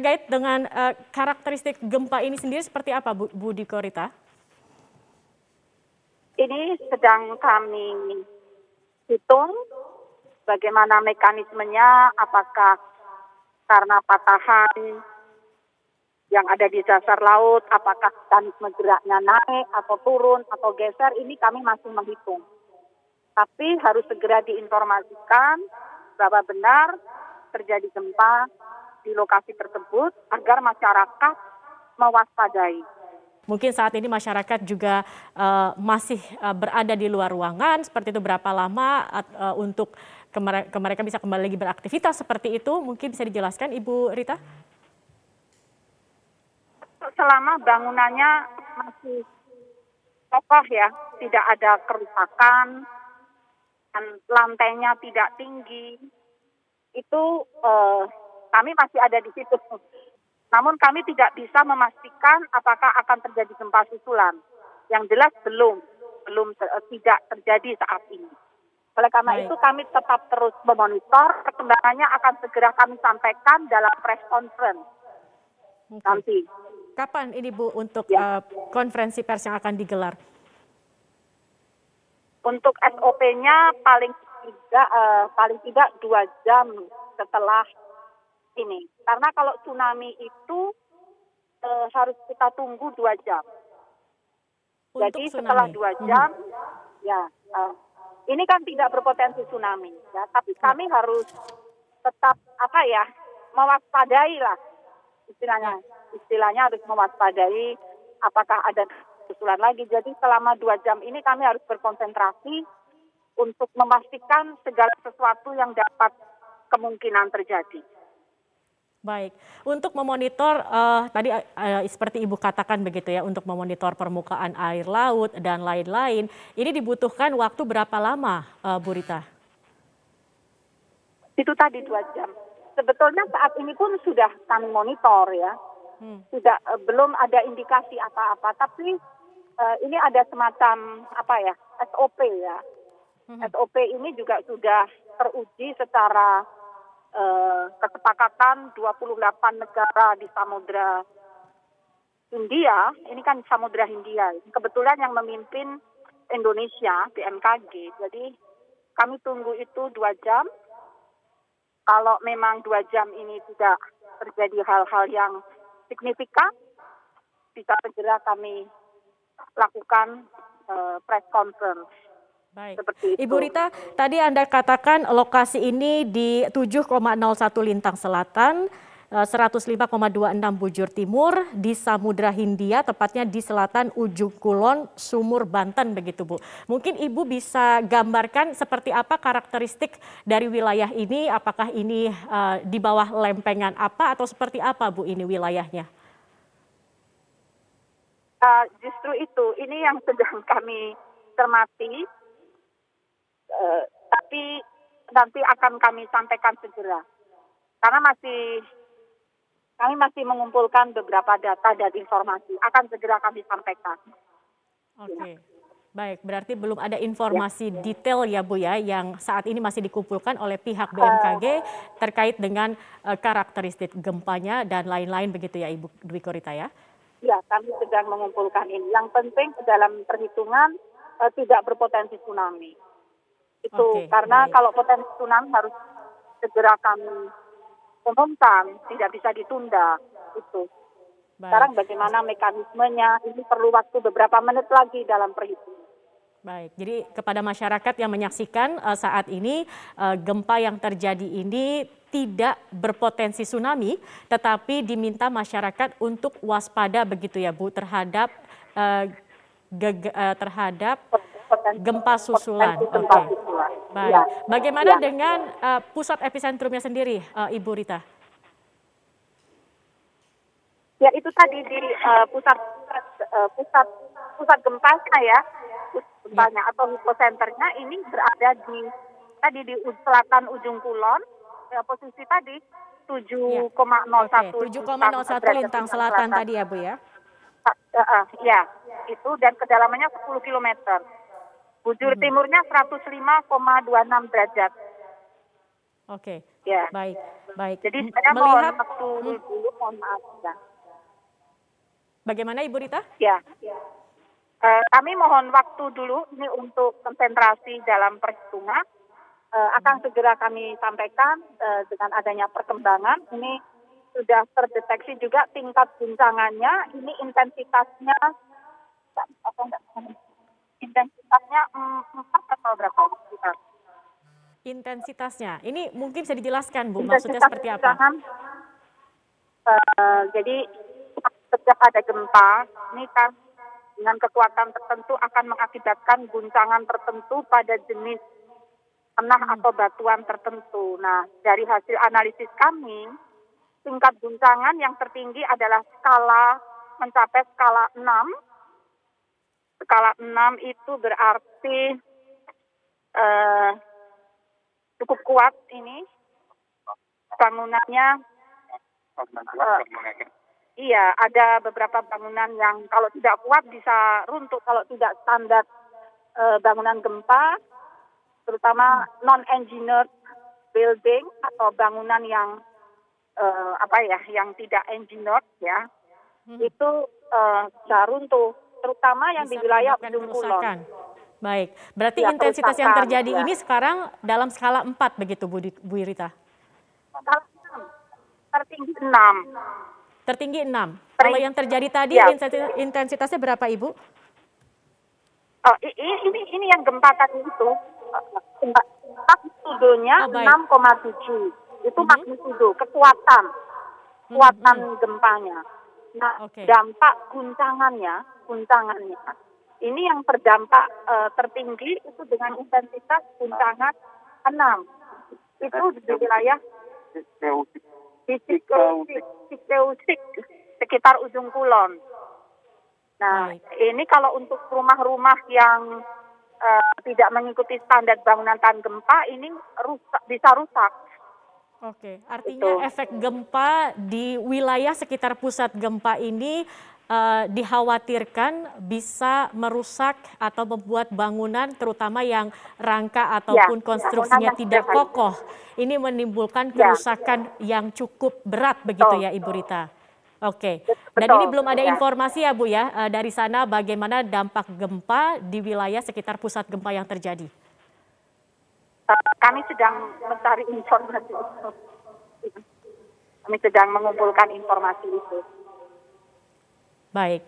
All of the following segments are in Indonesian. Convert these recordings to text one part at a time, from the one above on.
terkait dengan uh, karakteristik gempa ini sendiri seperti apa Bu, Bu Dikorita? Ini sedang kami hitung bagaimana mekanismenya, apakah karena patahan yang ada di dasar laut, apakah mekanisme geraknya naik atau turun atau geser, ini kami masih menghitung. Tapi harus segera diinformasikan bahwa benar terjadi gempa di lokasi tersebut agar masyarakat mewaspadai. Mungkin saat ini masyarakat juga uh, masih uh, berada di luar ruangan, seperti itu berapa lama uh, untuk ke mereka bisa kembali lagi beraktivitas seperti itu? Mungkin bisa dijelaskan Ibu Rita? Selama bangunannya masih kokoh ya, tidak ada kerusakan, dan lantainya tidak tinggi, itu uh, kami masih ada di situ. Namun kami tidak bisa memastikan apakah akan terjadi gempa susulan. Yang jelas belum, belum uh, tidak terjadi saat ini. Oleh karena Baik. itu kami tetap terus memonitor, perkembangannya akan segera kami sampaikan dalam press conference okay. nanti. Kapan ini Bu untuk ya. uh, konferensi pers yang akan digelar? Untuk SOP-nya paling tidak uh, paling tidak dua jam setelah ini. Karena kalau tsunami itu uh, harus kita tunggu dua jam. Untuk Jadi tsunami. setelah dua hmm. jam, hmm. ya uh, ini kan tidak berpotensi tsunami, ya. Tapi hmm. kami harus tetap apa ya mewaspadai lah istilahnya. Istilahnya harus mewaspadai apakah ada susulan lagi. Jadi selama dua jam ini kami harus berkonsentrasi untuk memastikan segala sesuatu yang dapat kemungkinan terjadi. Baik, untuk memonitor uh, tadi uh, seperti Ibu katakan begitu ya, untuk memonitor permukaan air laut dan lain-lain, ini dibutuhkan waktu berapa lama, uh, Bu Rita? Itu tadi dua jam. Sebetulnya saat ini pun sudah kami monitor ya, hmm. sudah uh, belum ada indikasi apa-apa, tapi uh, ini ada semacam apa ya SOP ya. Hmm. SOP ini juga sudah teruji secara uh, kesepakatan 28 negara di Samudra India. Ini kan Samudra Hindia. Kebetulan yang memimpin Indonesia BMKG. Jadi kami tunggu itu dua jam. Kalau memang dua jam ini tidak terjadi hal-hal yang signifikan, bisa segera kami lakukan uh, press conference. Baik. Seperti itu. Ibu Rita, tadi Anda katakan lokasi ini di 7,01 Lintang Selatan, 105,26 eh, Bujur Timur di Samudra Hindia, tepatnya di selatan ujung Kulon, Sumur, Banten begitu Bu. Mungkin Ibu bisa gambarkan seperti apa karakteristik dari wilayah ini, apakah ini uh, di bawah lempengan apa atau seperti apa Bu ini wilayahnya? uh, justru itu ini yang sedang kami cermati uh, tapi nanti akan kami sampaikan segera karena masih kami masih mengumpulkan beberapa data dan informasi akan segera kami sampaikan. Oke. Okay. Baik, berarti belum ada informasi ya. detail ya Bu ya yang saat ini masih dikumpulkan oleh pihak BMKG uh, terkait dengan uh, karakteristik gempanya dan lain-lain begitu ya Ibu Dwi Korita ya? Ya, kami sedang mengumpulkan ini. Yang penting dalam perhitungan uh, tidak berpotensi tsunami. Itu okay, karena baik. kalau potensi tsunami harus segera kami umumkan, tidak bisa ditunda. Itu. Baik. Sekarang bagaimana mekanismenya, ini perlu waktu beberapa menit lagi dalam perhitungan. Baik, jadi kepada masyarakat yang menyaksikan uh, saat ini uh, gempa yang terjadi ini tidak berpotensi tsunami, tetapi diminta masyarakat untuk waspada begitu ya Bu terhadap uh, uh, terhadap gempa susulan. Oke. Okay. Baik. Ya. Bagaimana ya. dengan uh, pusat epicentrumnya sendiri, uh, Ibu Rita? Ya itu tadi di uh, pusat uh, pusat pusat gempanya ya, gempanya ya. atau hipocenternya ini berada di tadi di selatan ujung kulon ya, posisi tadi 7,01 ya. okay. 7,01 lintang selatan, tadi ya Bu ya? Uh, uh, ya, itu dan kedalamannya 10 km. Bujur hmm. timurnya 105,26 derajat. Oke, okay. ya. baik. Baik. Jadi saya Melihat, mohon waktu hmm. dulu, mohon maaf ya. Bagaimana Ibu Rita? Ya. Eh, kami mohon waktu dulu ini untuk konsentrasi dalam perhitungan. Eh, akan segera kami sampaikan eh, dengan adanya perkembangan. Ini sudah terdeteksi juga tingkat guncangannya. Ini intensitasnya apa enggak, intensitasnya mm, empat atau berapa? Sekitar. Intensitasnya. Ini mungkin bisa dijelaskan Bu, maksudnya seperti apa? eh, jadi setiap ada gempa, ini kan dengan kekuatan tertentu akan mengakibatkan guncangan tertentu pada jenis tanah atau batuan tertentu. Nah, dari hasil analisis kami, tingkat guncangan yang tertinggi adalah skala mencapai skala 6. Skala 6 itu berarti eh, cukup kuat ini bangunannya. eh, iya, ada beberapa bangunan yang kalau tidak kuat bisa runtuh kalau tidak standar eh, bangunan gempa, terutama non-engineered building atau bangunan yang eh, apa ya, yang tidak engineered ya, Hmm. itu eh, bisa runtuh, terutama yang di Bisa wilayah menyebabkan Ujung Kulon. Baik, berarti Ya, intensitas yang terjadi ya. ini sekarang dalam skala 4 begitu Bu, Di- Bu Rita? Skala 6, tertinggi 6. Tertinggi 6. Teri- Kalau yang terjadi tadi Ya. intensi- intensitasnya berapa Ibu? Oh, i- i- ini ini yang gempa tadi itu gempa magnitudonya Oh, baik. 6,7 itu Mhm. magnitudo kekuatan kekuatan Mhm. gempanya. Nah Oke. dampak guncangannya guncangannya ini yang terdampak eh, tertinggi itu dengan intensitas guncangan 6 itu di wilayah di Sikeusik, sekitar ujung kulon. Nah, ini kalau untuk rumah-rumah yang eh, tidak mengikuti standar bangunan tahan gempa, ini rusak, bisa rusak. Oke, artinya Itu. efek gempa di wilayah sekitar pusat gempa ini eh, dikhawatirkan bisa merusak atau membuat bangunan terutama yang rangka ataupun ya, konstruksinya yang tidak sudah kokoh. Ini menimbulkan Ya. kerusakan yang cukup berat begitu Betul. ya Ibu Rita. Oke, dan Betul, ini belum ada ya. informasi ya Bu ya eh, dari sana bagaimana dampak gempa di wilayah sekitar pusat gempa yang terjadi. Eh, kami sedang mencari informasi itu. Kami sedang mengumpulkan informasi itu. Baik,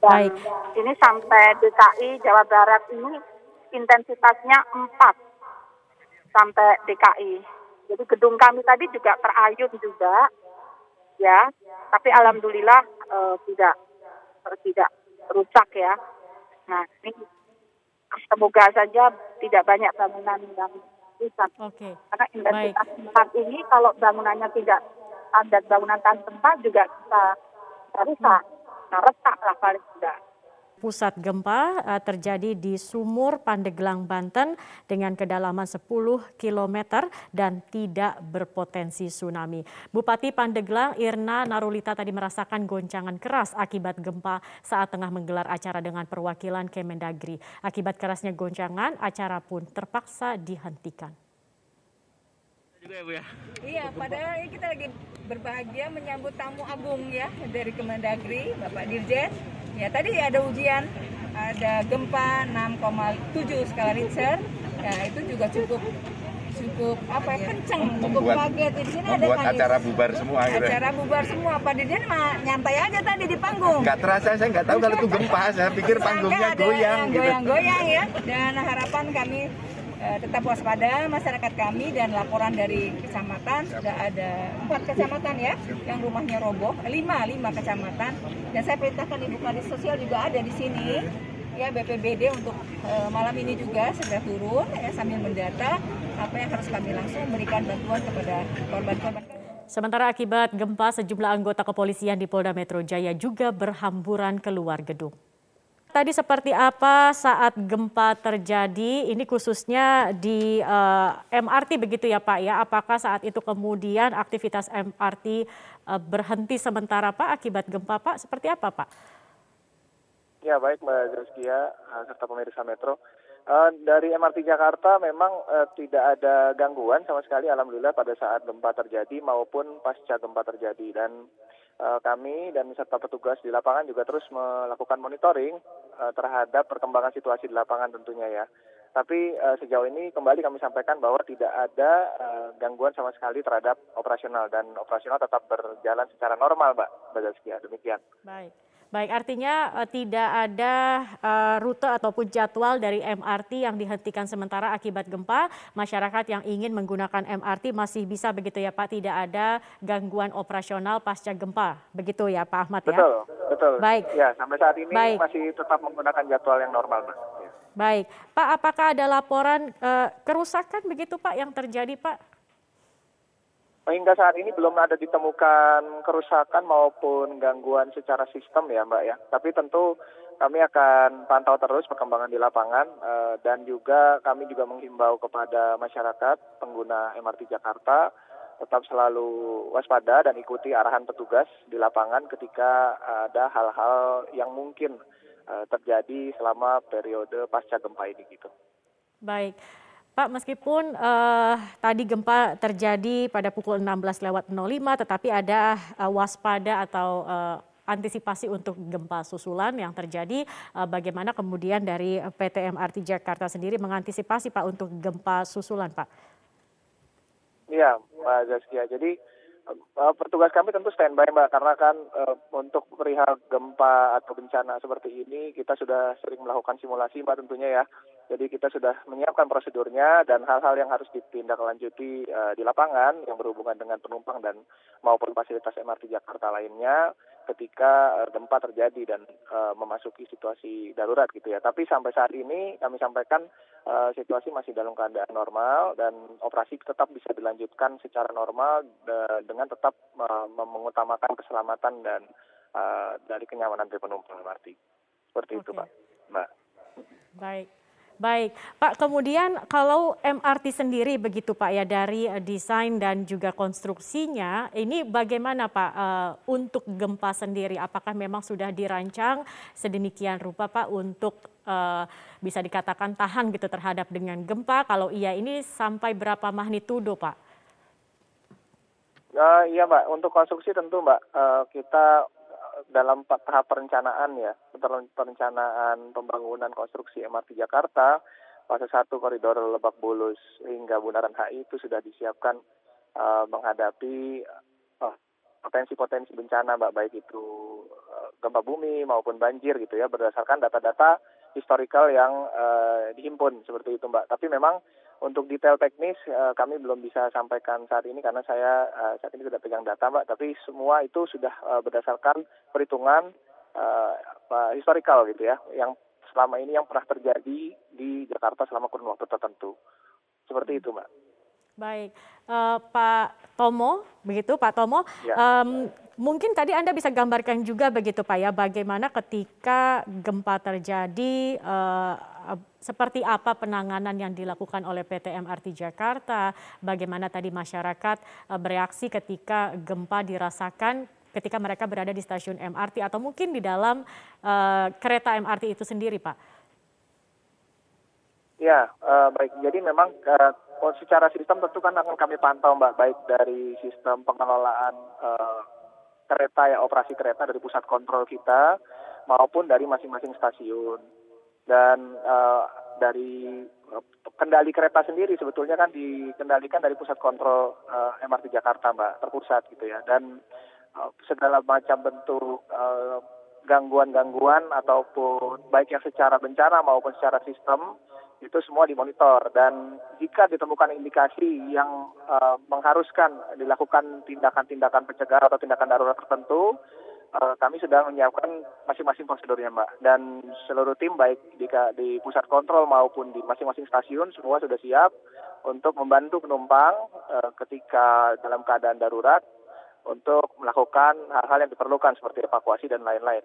Dan Baik. ini sampai DKI Jawa Barat ini intensitasnya 4 sampai DKI. Jadi gedung kami tadi juga terayun juga, ya. Tapi alhamdulillah eh, tidak tidak rusak ya. Nah ini semoga saja tidak banyak bangunan yang rusak. oke. Karena intensitas tempat ini kalau bangunannya tidak standar bangunan tahan gempa juga bisa, bisa rusak. Nah, retak lah paling tidak. Pusat gempa eh, terjadi di Sumur, Pandeglang, Banten dengan kedalaman 10 km dan tidak berpotensi tsunami. Bupati Pandeglang Irna Narulita tadi merasakan goncangan keras akibat gempa saat tengah menggelar acara dengan perwakilan Kemendagri. Akibat kerasnya goncangan, acara pun terpaksa dihentikan. Juga ya Bu ya. Iya, padahal ini kita lagi berbahagia menyambut tamu agung ya dari Kemendagri, Bapak Dirjen. Ya, tadi ada ujian, ada gempa 6,7 skala Richter. Ya, itu juga cukup cukup apa ya, kenceng, cukup Membuat- kaget. Di sini ada kan acara bubar semua akhirnya. acara bubar semua. Pak Dirjen mah nyantai aja tadi di panggung. Nggak terasa, saya nggak tahu kalau itu gempa. Saya pikir panggungnya goyang yang gitu. goyang-goyang ya. Dan harapan kami tetap waspada masyarakat kami dan laporan dari kecamatan sudah ada empat kecamatan ya yang rumahnya roboh lima lima kecamatan dan saya perintahkan ibu kadis sosial juga ada di sini ya BPBD untuk eh, malam ini juga segera turun ya sambil mendata apa yang harus kami langsung berikan bantuan kepada korban-korban. Sementara akibat gempa, sejumlah anggota kepolisian di Polda Metro Jaya juga berhamburan keluar gedung. Tadi seperti apa saat gempa terjadi, ini khususnya di eh, MRT begitu ya Pak ya, apakah saat itu kemudian aktivitas MRT eh, berhenti sementara Pak akibat gempa Pak, seperti apa Pak? Ya baik Mbak Zaskia eh, serta pemirsa Metro. Uh, dari MRT Jakarta memang uh, tidak ada gangguan sama sekali alhamdulillah pada saat gempa terjadi maupun pasca gempa terjadi dan uh, kami dan serta petugas di lapangan juga terus melakukan monitoring uh, terhadap perkembangan situasi di lapangan tentunya ya. Tapi uh, sejauh ini kembali kami sampaikan bahwa tidak ada gangguan sama sekali terhadap operasional dan operasional tetap berjalan secara normal, Mbak. Mbak Demikian. Baik. Baik, artinya uh, tidak ada uh, rute ataupun jadwal dari MRT yang dihentikan sementara akibat gempa. Masyarakat yang ingin menggunakan MRT masih bisa begitu ya Pak, tidak ada gangguan operasional pasca gempa. Begitu ya Pak Ahmad ya? Betul, betul. Baik. Ya, sampai saat ini Baik. masih tetap menggunakan jadwal yang normal, Mas. Ya. Baik, Pak, apakah ada laporan uh, kerusakan begitu Pak yang terjadi Pak? Hingga saat ini belum ada ditemukan kerusakan maupun gangguan secara sistem ya Mbak ya. Tapi tentu kami akan pantau terus perkembangan di lapangan uh, dan juga kami juga menghimbau kepada masyarakat pengguna MRT Jakarta tetap selalu waspada dan ikuti arahan petugas di lapangan ketika ada hal-hal yang mungkin uh, terjadi selama periode pasca gempa ini gitu. Baik. Pak, meskipun uh, tadi gempa terjadi pada pukul 16 lewat 05, tetapi ada uh, waspada atau uh, antisipasi untuk gempa susulan yang terjadi. Bagaimana kemudian dari PT MRT Jakarta sendiri mengantisipasi Pak untuk gempa susulan, Pak? Iya, Mbak Zaskia. Jadi uh, petugas kami tentu standby Mbak karena kan uh, untuk perihal gempa atau bencana seperti ini kita sudah sering melakukan simulasi Mbak tentunya ya. Jadi kita sudah menyiapkan prosedurnya dan hal-hal yang harus ditindaklanjuti uh, di lapangan yang berhubungan dengan penumpang dan maupun fasilitas MRT Jakarta lainnya ketika gempa terjadi dan uh, memasuki situasi darurat gitu ya. Tapi sampai saat ini kami sampaikan uh, situasi masih dalam keadaan normal dan operasi tetap bisa dilanjutkan secara normal de dengan tetap uh, mengutamakan keselamatan dan uh, dari kenyamanan dari penumpang MRT. Seperti okay. itu, Pak. Mbak. Baik. Baik, Pak. Kemudian kalau MRT sendiri begitu Pak ya dari uh, desain dan juga konstruksinya, ini bagaimana Pak uh, untuk gempa sendiri? Apakah memang sudah dirancang sedemikian rupa Pak untuk uh, bisa dikatakan tahan gitu terhadap dengan gempa? Kalau iya, ini sampai berapa magnitudo Pak? Uh, iya Mbak, untuk konstruksi tentu Mbak uh, kita dalam tahap perencanaan ya, perencanaan pembangunan konstruksi MRT Jakarta, fase satu koridor Lebak Bulus hingga Bundaran HI itu sudah disiapkan uh, menghadapi uh, potensi-potensi bencana, Mbak, baik itu uh, gempa bumi maupun banjir gitu ya, berdasarkan data-data historikal yang uh, dihimpun seperti itu, Mbak. Tapi memang untuk detail teknis uh, kami belum bisa sampaikan saat ini karena saya uh, saat ini sudah pegang data mbak, tapi semua itu sudah uh, berdasarkan perhitungan uh, uh, historikal gitu ya, yang selama ini yang pernah terjadi di Jakarta selama kurun waktu tertentu. Seperti itu mbak. Baik, uh, Pak Tomo, begitu Pak Tomo. Ya. Um, mungkin tadi Anda bisa gambarkan juga begitu Pak ya, bagaimana ketika gempa terjadi, uh, seperti apa penanganan yang dilakukan oleh PT MRT Jakarta, bagaimana tadi masyarakat uh, bereaksi ketika gempa dirasakan ketika mereka berada di stasiun MRT atau mungkin di dalam uh, kereta MRT itu sendiri, Pak. Ya, uh, baik. Jadi memang uh, secara sistem tentu kan akan kami pantau, Mbak, baik dari sistem pengelolaan uh, kereta ya operasi kereta dari pusat kontrol kita maupun dari masing-masing stasiun. Dan uh, dari uh, kendali kereta sendiri sebetulnya kan dikendalikan dari pusat kontrol uh, MRT Jakarta mbak terpusat gitu ya. Dan uh, segala macam bentuk uh, gangguan-gangguan ataupun baik yang secara bencana maupun secara sistem itu semua dimonitor dan jika ditemukan indikasi yang uh, mengharuskan dilakukan tindakan-tindakan pencegahan atau tindakan darurat tertentu, uh, kami sudah menyiapkan masing-masing prosedurnya Mbak dan seluruh tim baik di, di pusat kontrol maupun di masing-masing stasiun semua sudah siap untuk membantu penumpang uh, ketika dalam keadaan darurat untuk melakukan hal-hal yang diperlukan seperti evakuasi dan lain-lain.